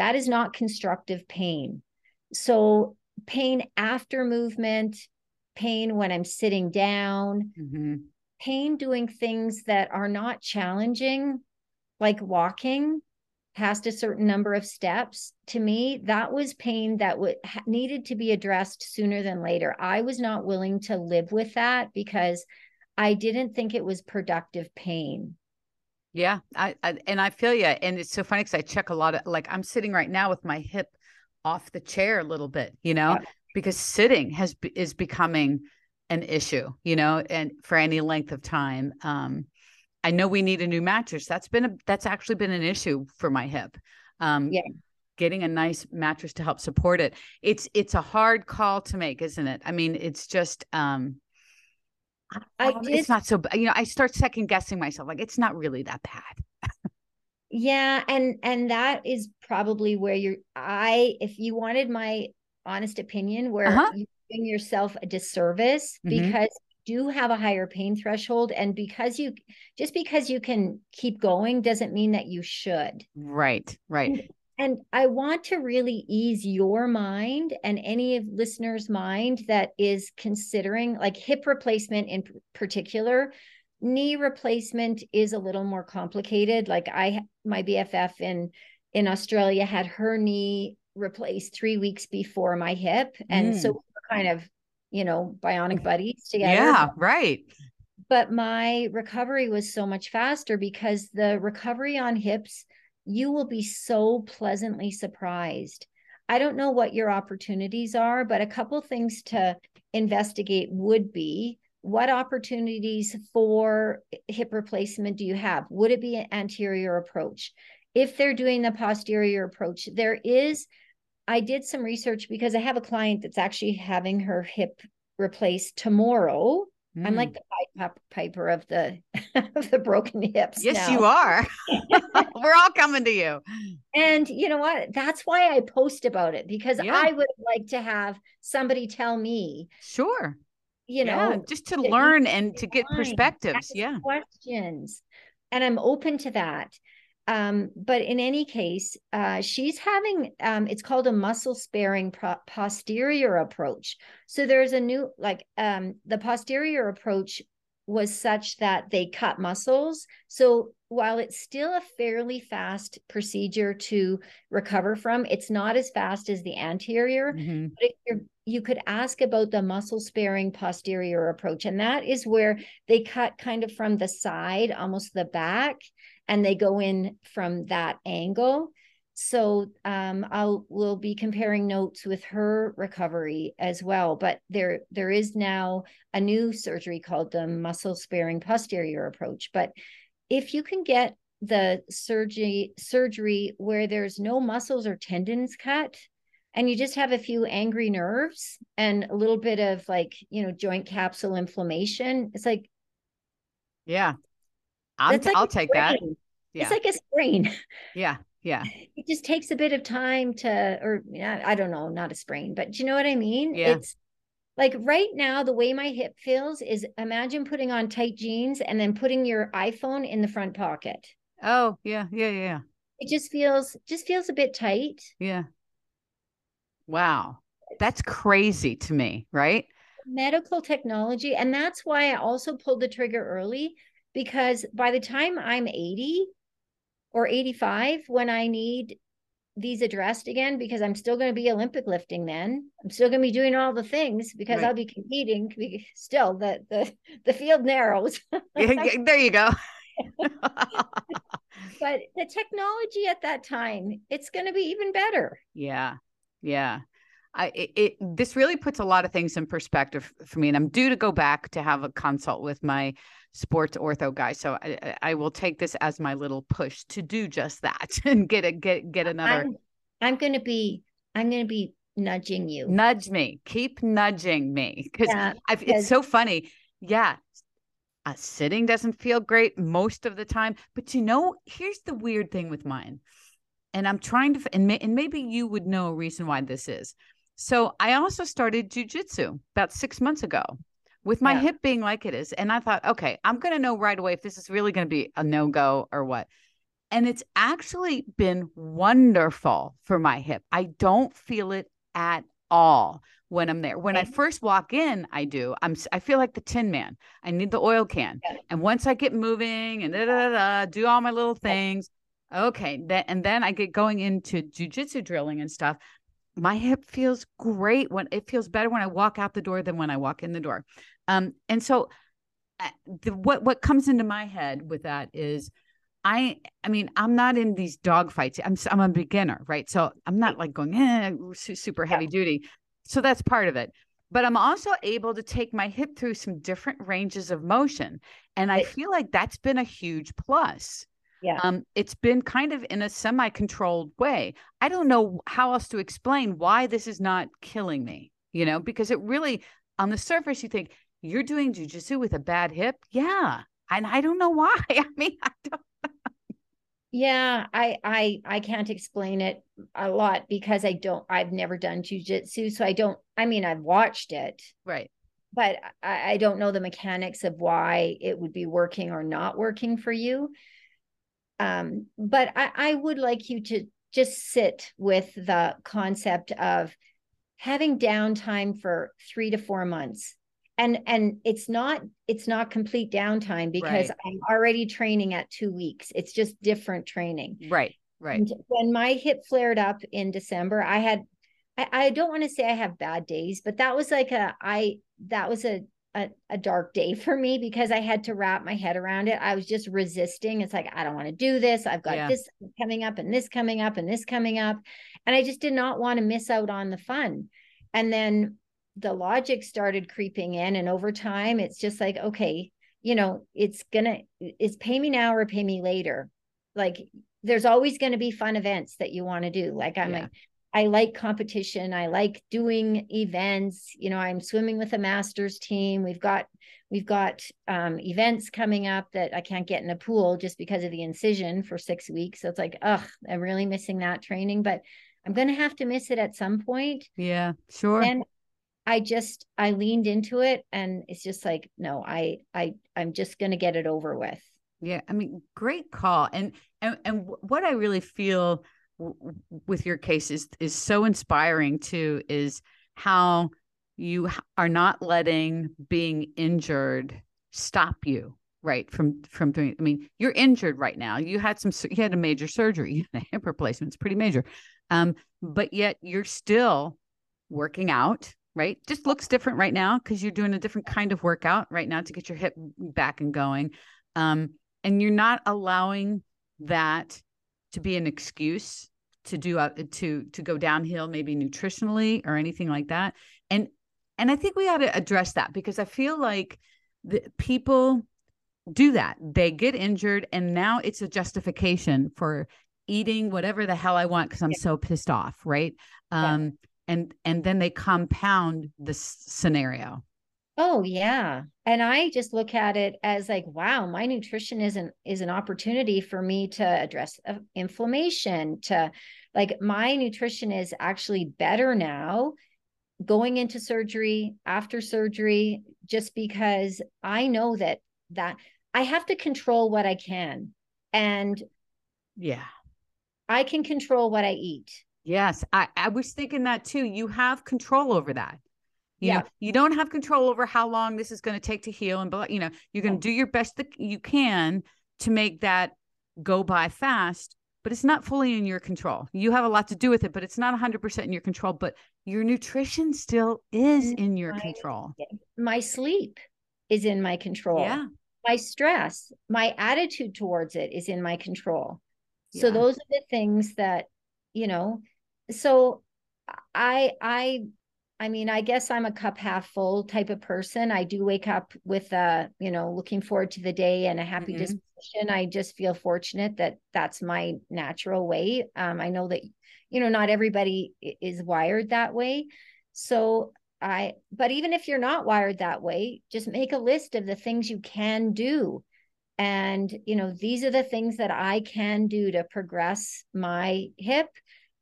that is not constructive pain. So pain after movement, pain when I'm sitting down, mm-hmm. pain doing things that are not challenging, like walking, past a certain number of steps to me that was pain that would needed to be addressed sooner than later i was not willing to live with that because i didn't think it was productive pain yeah i, I and i feel you and it's so funny because i check a lot of like i'm sitting right now with my hip off the chair a little bit you know yeah. because sitting has is becoming an issue you know and for any length of time um I know we need a new mattress. That's been a that's actually been an issue for my hip. Um, yeah. Getting a nice mattress to help support it. It's it's a hard call to make, isn't it? I mean, it's just um, I did, it's not so you know, I start second guessing myself. Like it's not really that bad. yeah, and and that is probably where you're I if you wanted my honest opinion, where uh-huh. you doing yourself a disservice mm-hmm. because you do have a higher pain threshold and because you just because you can keep going doesn't mean that you should right right and, i want to really ease your mind and any of listeners mind that is considering like hip replacement in particular knee replacement is a little more complicated like i my bff in in Australia had her knee replaced three weeks before my hip. And mm. so we were kind of, you know, bionic buddies together. Yeah, right. But my recovery was so much faster because the recovery on hips, you will be so pleasantly surprised. I don't know what your opportunities are, but a couple things to investigate would be what opportunities for hip replacement do you have? Would it be an anterior approach? If they're doing the posterior approach, there is, I did some research because I have a client that's actually having her hip replaced tomorrow. Mm. I'm like mm. the pipe piper of the of the broken hips. Yes, now. you are. We're all coming to you. And you know what? That's why I post about it because yeah. I would like to have somebody tell me. Sure you know, yeah, just to learn and to get perspectives. Yeah. Questions. And I'm open to that. Um, but in any case, uh, she's having um, it's called a muscle sparing pro- posterior approach. So there's a new like um, the posterior approach was such that they cut muscles. So while it's still a fairly fast procedure to recover from, it's not as fast as the anterior. Mm-hmm. You could ask about the muscle sparing posterior approach. And that is where they cut kind of from the side, almost the back, and they go in from that angle. So um, I'll we'll be comparing notes with her recovery as well. But there there is now a new surgery called the muscle sparing posterior approach. But if you can get the surgery surgery where there's no muscles or tendons cut, and you just have a few angry nerves and a little bit of like you know joint capsule inflammation it's like yeah i will like take that yeah. it's like a sprain yeah yeah it just takes a bit of time to or i don't know not a sprain but do you know what i mean yeah. it's like right now the way my hip feels is imagine putting on tight jeans and then putting your iphone in the front pocket oh yeah yeah yeah it just feels just feels a bit tight yeah Wow. That's crazy to me, right? Medical technology. And that's why I also pulled the trigger early because by the time I'm 80 or 85, when I need these addressed again, because I'm still going to be Olympic lifting then, I'm still going to be doing all the things because right. I'll be competing. Still, the the the field narrows. there you go. but the technology at that time, it's going to be even better. Yeah. Yeah. I it, it, this really puts a lot of things in perspective for me, and I'm due to go back to have a consult with my sports ortho guy. So I, I will take this as my little push to do just that and get a get get another. I'm, I'm going to be I'm going to be nudging you. Nudge me. Keep nudging me because yeah, it's so funny. Yeah, uh, sitting doesn't feel great most of the time, but you know, here's the weird thing with mine and I'm trying to, and, may, and maybe you would know a reason why this is. So I also started jujitsu about six months ago with my yeah. hip being like it is. And I thought, okay, I'm going to know right away if this is really going to be a no go or what. And it's actually been wonderful for my hip. I don't feel it at all when I'm there. When I first walk in, I do. I'm I feel like the tin man. I need the oil can. Yeah. And once I get moving and da, da, da, do all my little things, Okay. Then and then I get going into jujitsu drilling and stuff. My hip feels great when it feels better when I walk out the door than when I walk in the door. Um, and so uh, the, what what comes into my head with that is I I mean I'm not in these dog fights. I'm I'm a beginner, right? So I'm not like going eh, super heavy yeah. duty. So that's part of it. But I'm also able to take my hip through some different ranges of motion, and I feel like that's been a huge plus yeah. Um, it's been kind of in a semi-controlled way. I don't know how else to explain why this is not killing me you know because it really on the surface you think you're doing jujitsu with a bad hip? Yeah and i don't know why. I mean i don't yeah i i i can't explain it a lot because i don't i've never done jujitsu so i don't i mean i've watched it. Right. But I, I don't know the mechanics of why it would be working or not working for you um, but I, I would like you to just sit with the concept of having downtime for three to four months and and it's not it's not complete downtime because right. i'm already training at two weeks it's just different training right Right. And when my hip flared up in December, I had I, I don't want to say I have bad days, but that was like a I that was a, a a dark day for me because I had to wrap my head around it. I was just resisting. It's like I don't want to do this. I've got Yeah. this coming up and this coming up and this coming up. And I just did not want to miss out on the fun. And then the logic started creeping in and over time it's just like okay, you know, it's gonna it's pay me now or pay me later. Like there's always going to be fun events that you want to do. Like I'm Yeah. a, I like competition. I like doing events. You know, I'm swimming with a masters team. We've got we've got um, events coming up that I can't get in a pool just because of the incision for six weeks. So it's like, ugh, I'm really missing that training, but I'm going to have to miss it at some point. Yeah, sure. And I just I leaned into it, and it's just like, no, I I I'm just going to get it over with. Yeah, I mean, great call. And and and what I really feel w- with your case is is so inspiring too is how you are not letting being injured stop you right from from doing i mean you're injured right now. You had some you had a major surgery a hip replacement it's pretty major. Um but yet you're still working out right? Just looks different right now because you're doing a different kind of workout right now to get your hip back and going. Um and you're not allowing that to be an excuse to do uh, to to go downhill maybe nutritionally or anything like that and and i think we ought to address that because i feel like the people do that they get injured and now it's a justification for eating whatever the hell i want because i'm Yeah. so pissed off right Yeah. um and and then they compound this scenario Oh yeah. And I just look at it as like, wow, my nutrition is an is an opportunity for me to address uh, inflammation, to like my nutrition is actually better now going into surgery, after surgery, just because I know that that I have to control what I can. And yeah I can control what I eat. Yes, I, I was thinking that too. You have control over that. You Yeah. know, you don't have control over how long this is going to take to heal, and but you know, you're going to do your best that you can to make that go by fast. But it's not fully in your control. You have a lot to do with it, but it's not 100% in your control. But your nutrition still is mm, in your My- control. My sleep is in my control. Yeah, my stress, my attitude towards it is in my control. So Yeah. those are the things that, you know, so I I I mean, I guess I'm a cup half full type of person. I do wake up with a, you know, looking forward to the day and a happy Mhm. disposition. I just feel fortunate that that's my natural way. Um, I know that you know, not everybody is wired that way. So I, but even if you're not wired that way, just make a list of the things you can do. And, you know, these are the things that I can do to progress my hip.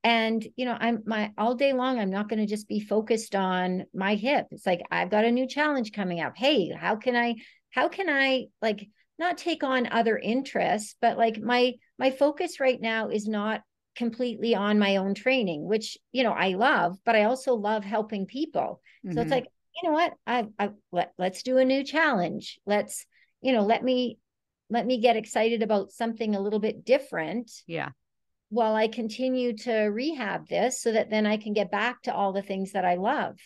And, you know, I'm my all day long, I'm not going to just be focused on my hip. It's like, I've got a new challenge coming up. Hey, how can I, how can I like not take on other interests, but like my, my focus right now is not completely on my own training, which, you know, I love, but I also love helping people. So it's Mhm. like, you know what? I, I let, let's do a new challenge. Let's, you know, let me let me get excited about something a little bit different yeah. While I continue to rehab this so that then I can get back to all the things that I love.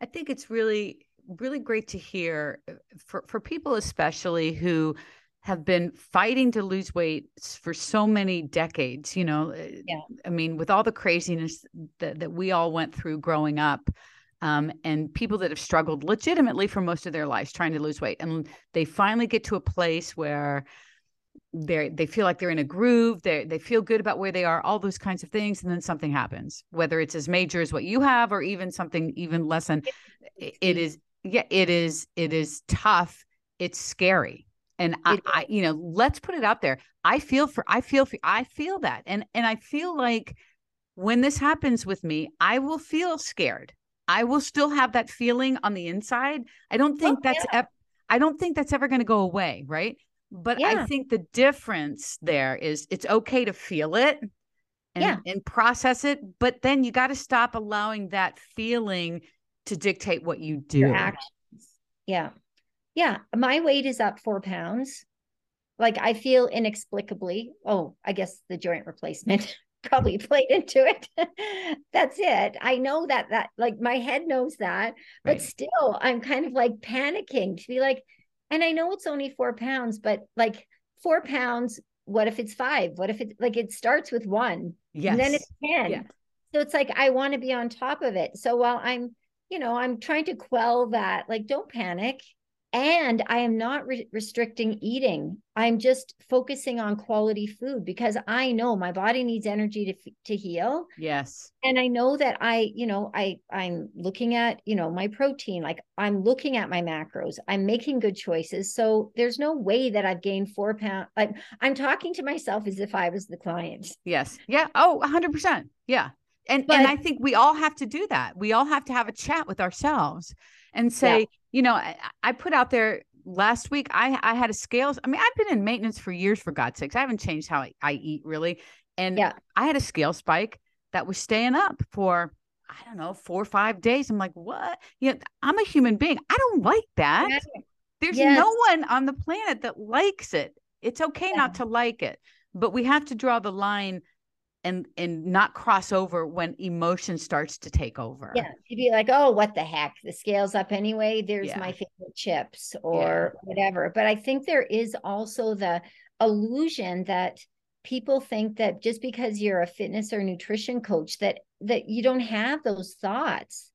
I think it's really, really great to hear uh, for, for people, especially who have been fighting to lose weight for so many decades. You know, uh, Yeah. I mean, with all the craziness that, that we all went through growing up, um, and people that have struggled legitimately for most of their lives trying to lose weight, and they finally get to a place where they they feel like they're in a groove they they feel good about where they are all those kinds of things and then something happens. Whether it's as major as what you have or even something even less than it is yeah it is it is tough. It's scary. And I, I you know let's put it out there. I feel for i feel for i feel that. And and i feel like when this happens with me i will feel scared. I will still have that feeling on the inside. I don't oh, think Oh, that's ep- i don't think that's ever going to go away right but i think the difference there is it's okay to feel it and, Yeah. and process it but then you got to stop allowing that feeling to dictate what you do Your actions. Yeah. Yeah. My weight is up four pounds. like I feel inexplicably, oh, I guess the joint replacement probably played into it. That's it. I know that that like my head knows that, but right. still I'm kind of like panicking to be like, and I know it's only four pounds, but like four pounds, what if it's five? What if it like it starts with one? Yes. And then it's 10. Yeah. So it's like I want to be on top of it. So while I'm, you know, I'm trying to quell that, like, don't panic and i am not re- restricting eating. I'm just focusing on quality food because i know my body needs energy to to heal. Yes. And i know that i you know i i'm looking at you know my protein like i'm looking at my macros. I'm making good choices. So there's no way that i've gained four pounds like i'm talking to myself as if i was the client. Yes. Yeah. Oh 100% yeah. And but, and i think we all have to do that. We all have to have a chat with ourselves and say, yeah. you know, I, I, put out there last week, I, I had a scales. I mean, I've been in maintenance for years, for God's sakes. I haven't changed how I, I eat really. And yeah. I had a scale spike that was staying up for, I don't know, four or five days. I'm like, what? Yeah, I'm a human being. I don't like that. Yeah. There's yes. no one on the planet that likes it. It's okay yeah. not to like it, but we have to draw the line and and not cross over when emotion starts to take over. Yeah, to be like, oh, what the heck? The scale's up anyway. There's yeah. my favorite chips or yeah. whatever. But I think there is also the illusion that people think that just because you're a fitness or nutrition coach that that you don't have those thoughts.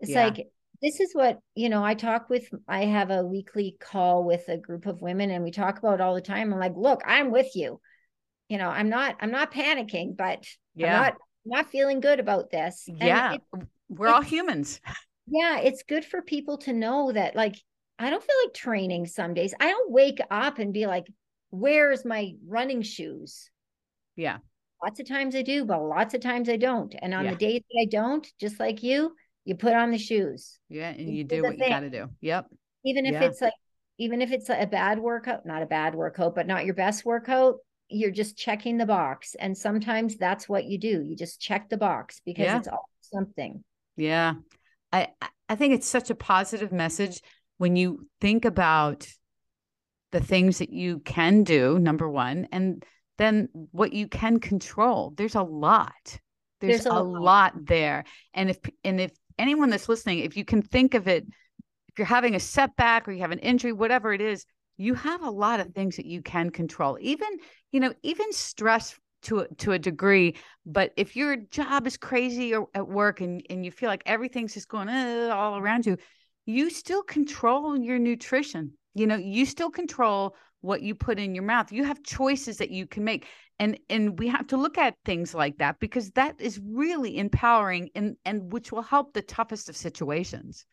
It's yeah. like this is what you know i talk with i have a weekly call with a group of women and we talk about all the time i'm like look i'm with you you know i'm not i'm not panicking but yeah. i'm not not feeling good about this. And yeah. it, we're all humans. Yeah it's good for people to know that like i don't feel like training some days. I don't wake up and be like where's my running shoes? Yeah. Lots of times i do but lots of times i don't. And on yeah. the days that i don't just like you you put on the shoes. Yeah and you, you do what thing. you got to do. Yep. Even if yeah. it's like even if it's a bad workout not a bad workout but not your best workout you're just checking the box and sometimes that's what you do. You just check the box because yeah. it's all something. Yeah. I i think it's such a positive message when you think about the things that you can do number one and then what you can control. There's a lot. There's, there's a, a lot. lot there. And if and if anyone that's listening if you can think of it if you're having a setback or you have an injury whatever it is you have a lot of things that you can control even you know even stress to a, to a degree but if your job is crazy or at work and, and you feel like everything's just going uh, all around you you still control your nutrition. You know you still control what you put in your mouth. You have choices that you can make and and we have to look at things like that because that is really empowering and and which will help the toughest of situations.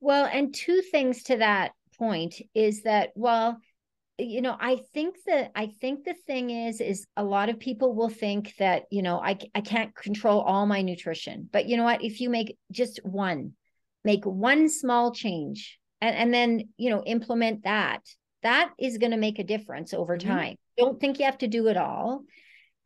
Well and two things to that point is that well you know i think that i think the thing is is a lot of people will think that you know i i can't control all my nutrition but you know what if you make just one make one small change and and then you know implement that that is going to make a difference over mm-hmm. time don't think you have to do it all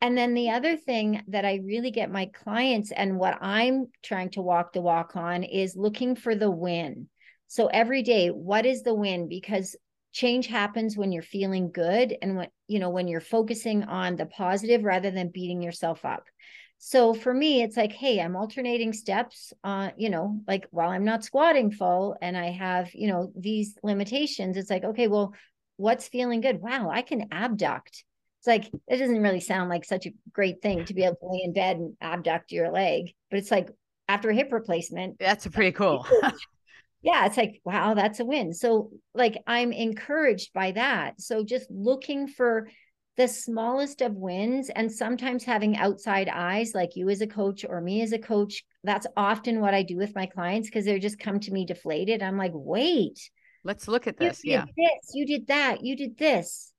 and then the other thing that I really get my clients and what I'm trying to walk the walk on is looking for the win. So every day, what is the win? Because change happens when you're feeling good and when, you know, when you're focusing on the positive rather than beating yourself up. So for me, it's like, hey, I'm alternating steps, uh, you know, like while I'm not squatting full and I have, you know, these limitations, it's like, okay, well, what's feeling good? Wow, I can abduct. It's like, it doesn't really sound like such a great thing to be able to lay in bed and abduct your leg, but it's like after a hip replacement. That's pretty cool. yeah, it's like, wow, that's a win. So, like, I'm encouraged by that. So, just looking for the smallest of wins and sometimes having outside eyes, like you as a coach or me as a coach, that's often what I do with my clients because they're just come to me deflated. I'm like, wait, let's look at this. yeah. This, you did that, you did this.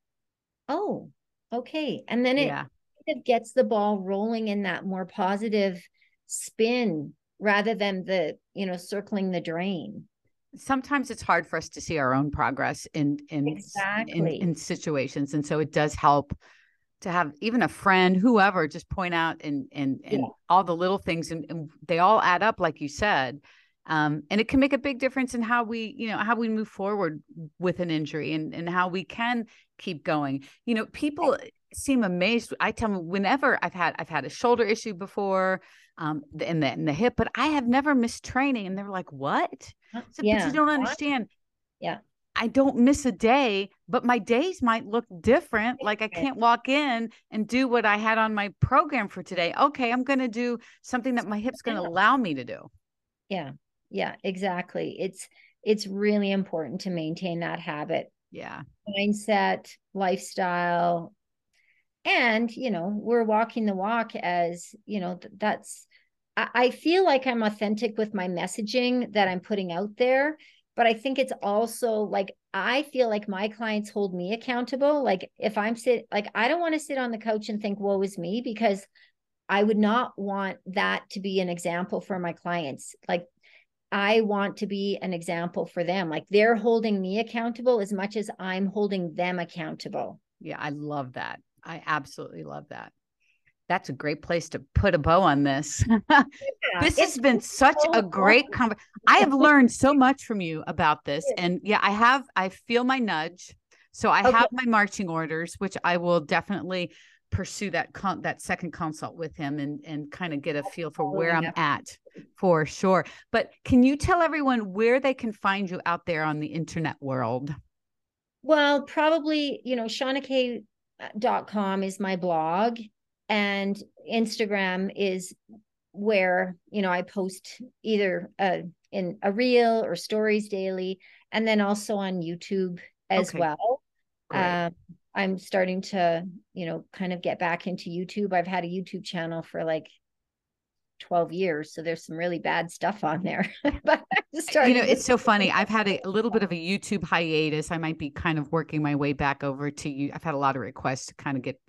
Oh, okay. And then it yeah. kind of gets the ball rolling in that more positive spin rather than the, you know, circling the drain sometimes it's hard for us to see our own progress in in, exactly. in in situations and so it does help to have even a friend whoever just point out and and and yeah. all the little things and, and, they all add up like you said Um, and it can make a big difference in how we, you know, how we move forward with an injury and, and how we can keep going. You know, people seem amazed. I tell them whenever I've had I've had a shoulder issue before, um, in the in the hip, but I have never missed training. And they're like, "What?" So, yeah. But you don't understand. Yeah. I don't miss a day, but my days might look different. Like I can't walk in and do what I had on my program for today. Okay, I'm going to do something that my hip's going to allow me to do. Yeah. Yeah, exactly. It's it's really important to maintain that habit. Yeah. Mindset, lifestyle, and you know we're walking the walk as you know that's I, feel like i'm authentic with my messaging that i'm putting out there but i think it's also like i feel like my clients hold me accountable like if i'm sit like i don't want to sit on the couch and think woe is me because i would not want that to be an example for my clients like I want to be an example for them. Like they're holding me accountable as much as I'm holding them accountable. Yeah, I love that. I absolutely love that. That's a great place to put a bow on this. Yeah, this has been such so a great conversation. I have learned so much from you about this. And yeah, I have, I feel my nudge. So I okay. have my marching orders, which I will definitely pursue that con- that second consult with him and and kind of get a feel for where I'm at for sure. But can you tell everyone where they can find you out there on the internet world? Well, probably, you know, Shawna K dot com is my blog and instagram is where you know i post either uh, in a reel or stories daily and then also on youtube as okay. well. Um, i'm starting to you know kind of get back into youtube. I've had a youtube channel for like 12 years so there's some really bad stuff on there. But I just started you know it's so funny. i've had a, a, little bit of a youtube hiatus. I might be kind of working my way back over to you. I've had a lot of requests to kind of get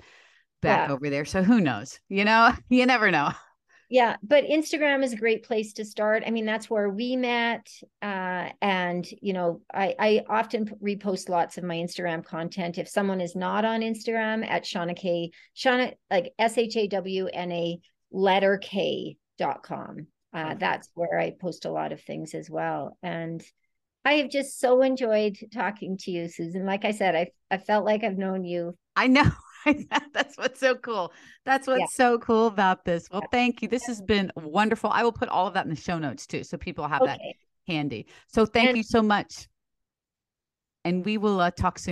back yeah. over there so who knows you know you never know yeah but instagram is a great place to start i mean that's where we met uh, and you know i i often repost lots of my instagram content if someone is not on instagram at shawna k shawna like s-h-a-w-n-a letter k dot com. Uh, that's where I post a lot of things as well. And I have just so enjoyed talking to you, Susan. Like I said, I I felt like I've known you. I know. That's what's so cool. That's what's yeah. so cool about this. Well, thank you. This has been wonderful. I will put all of that in the show notes too, so people have okay. that handy. So thank and- you so much. And we will uh, talk soon.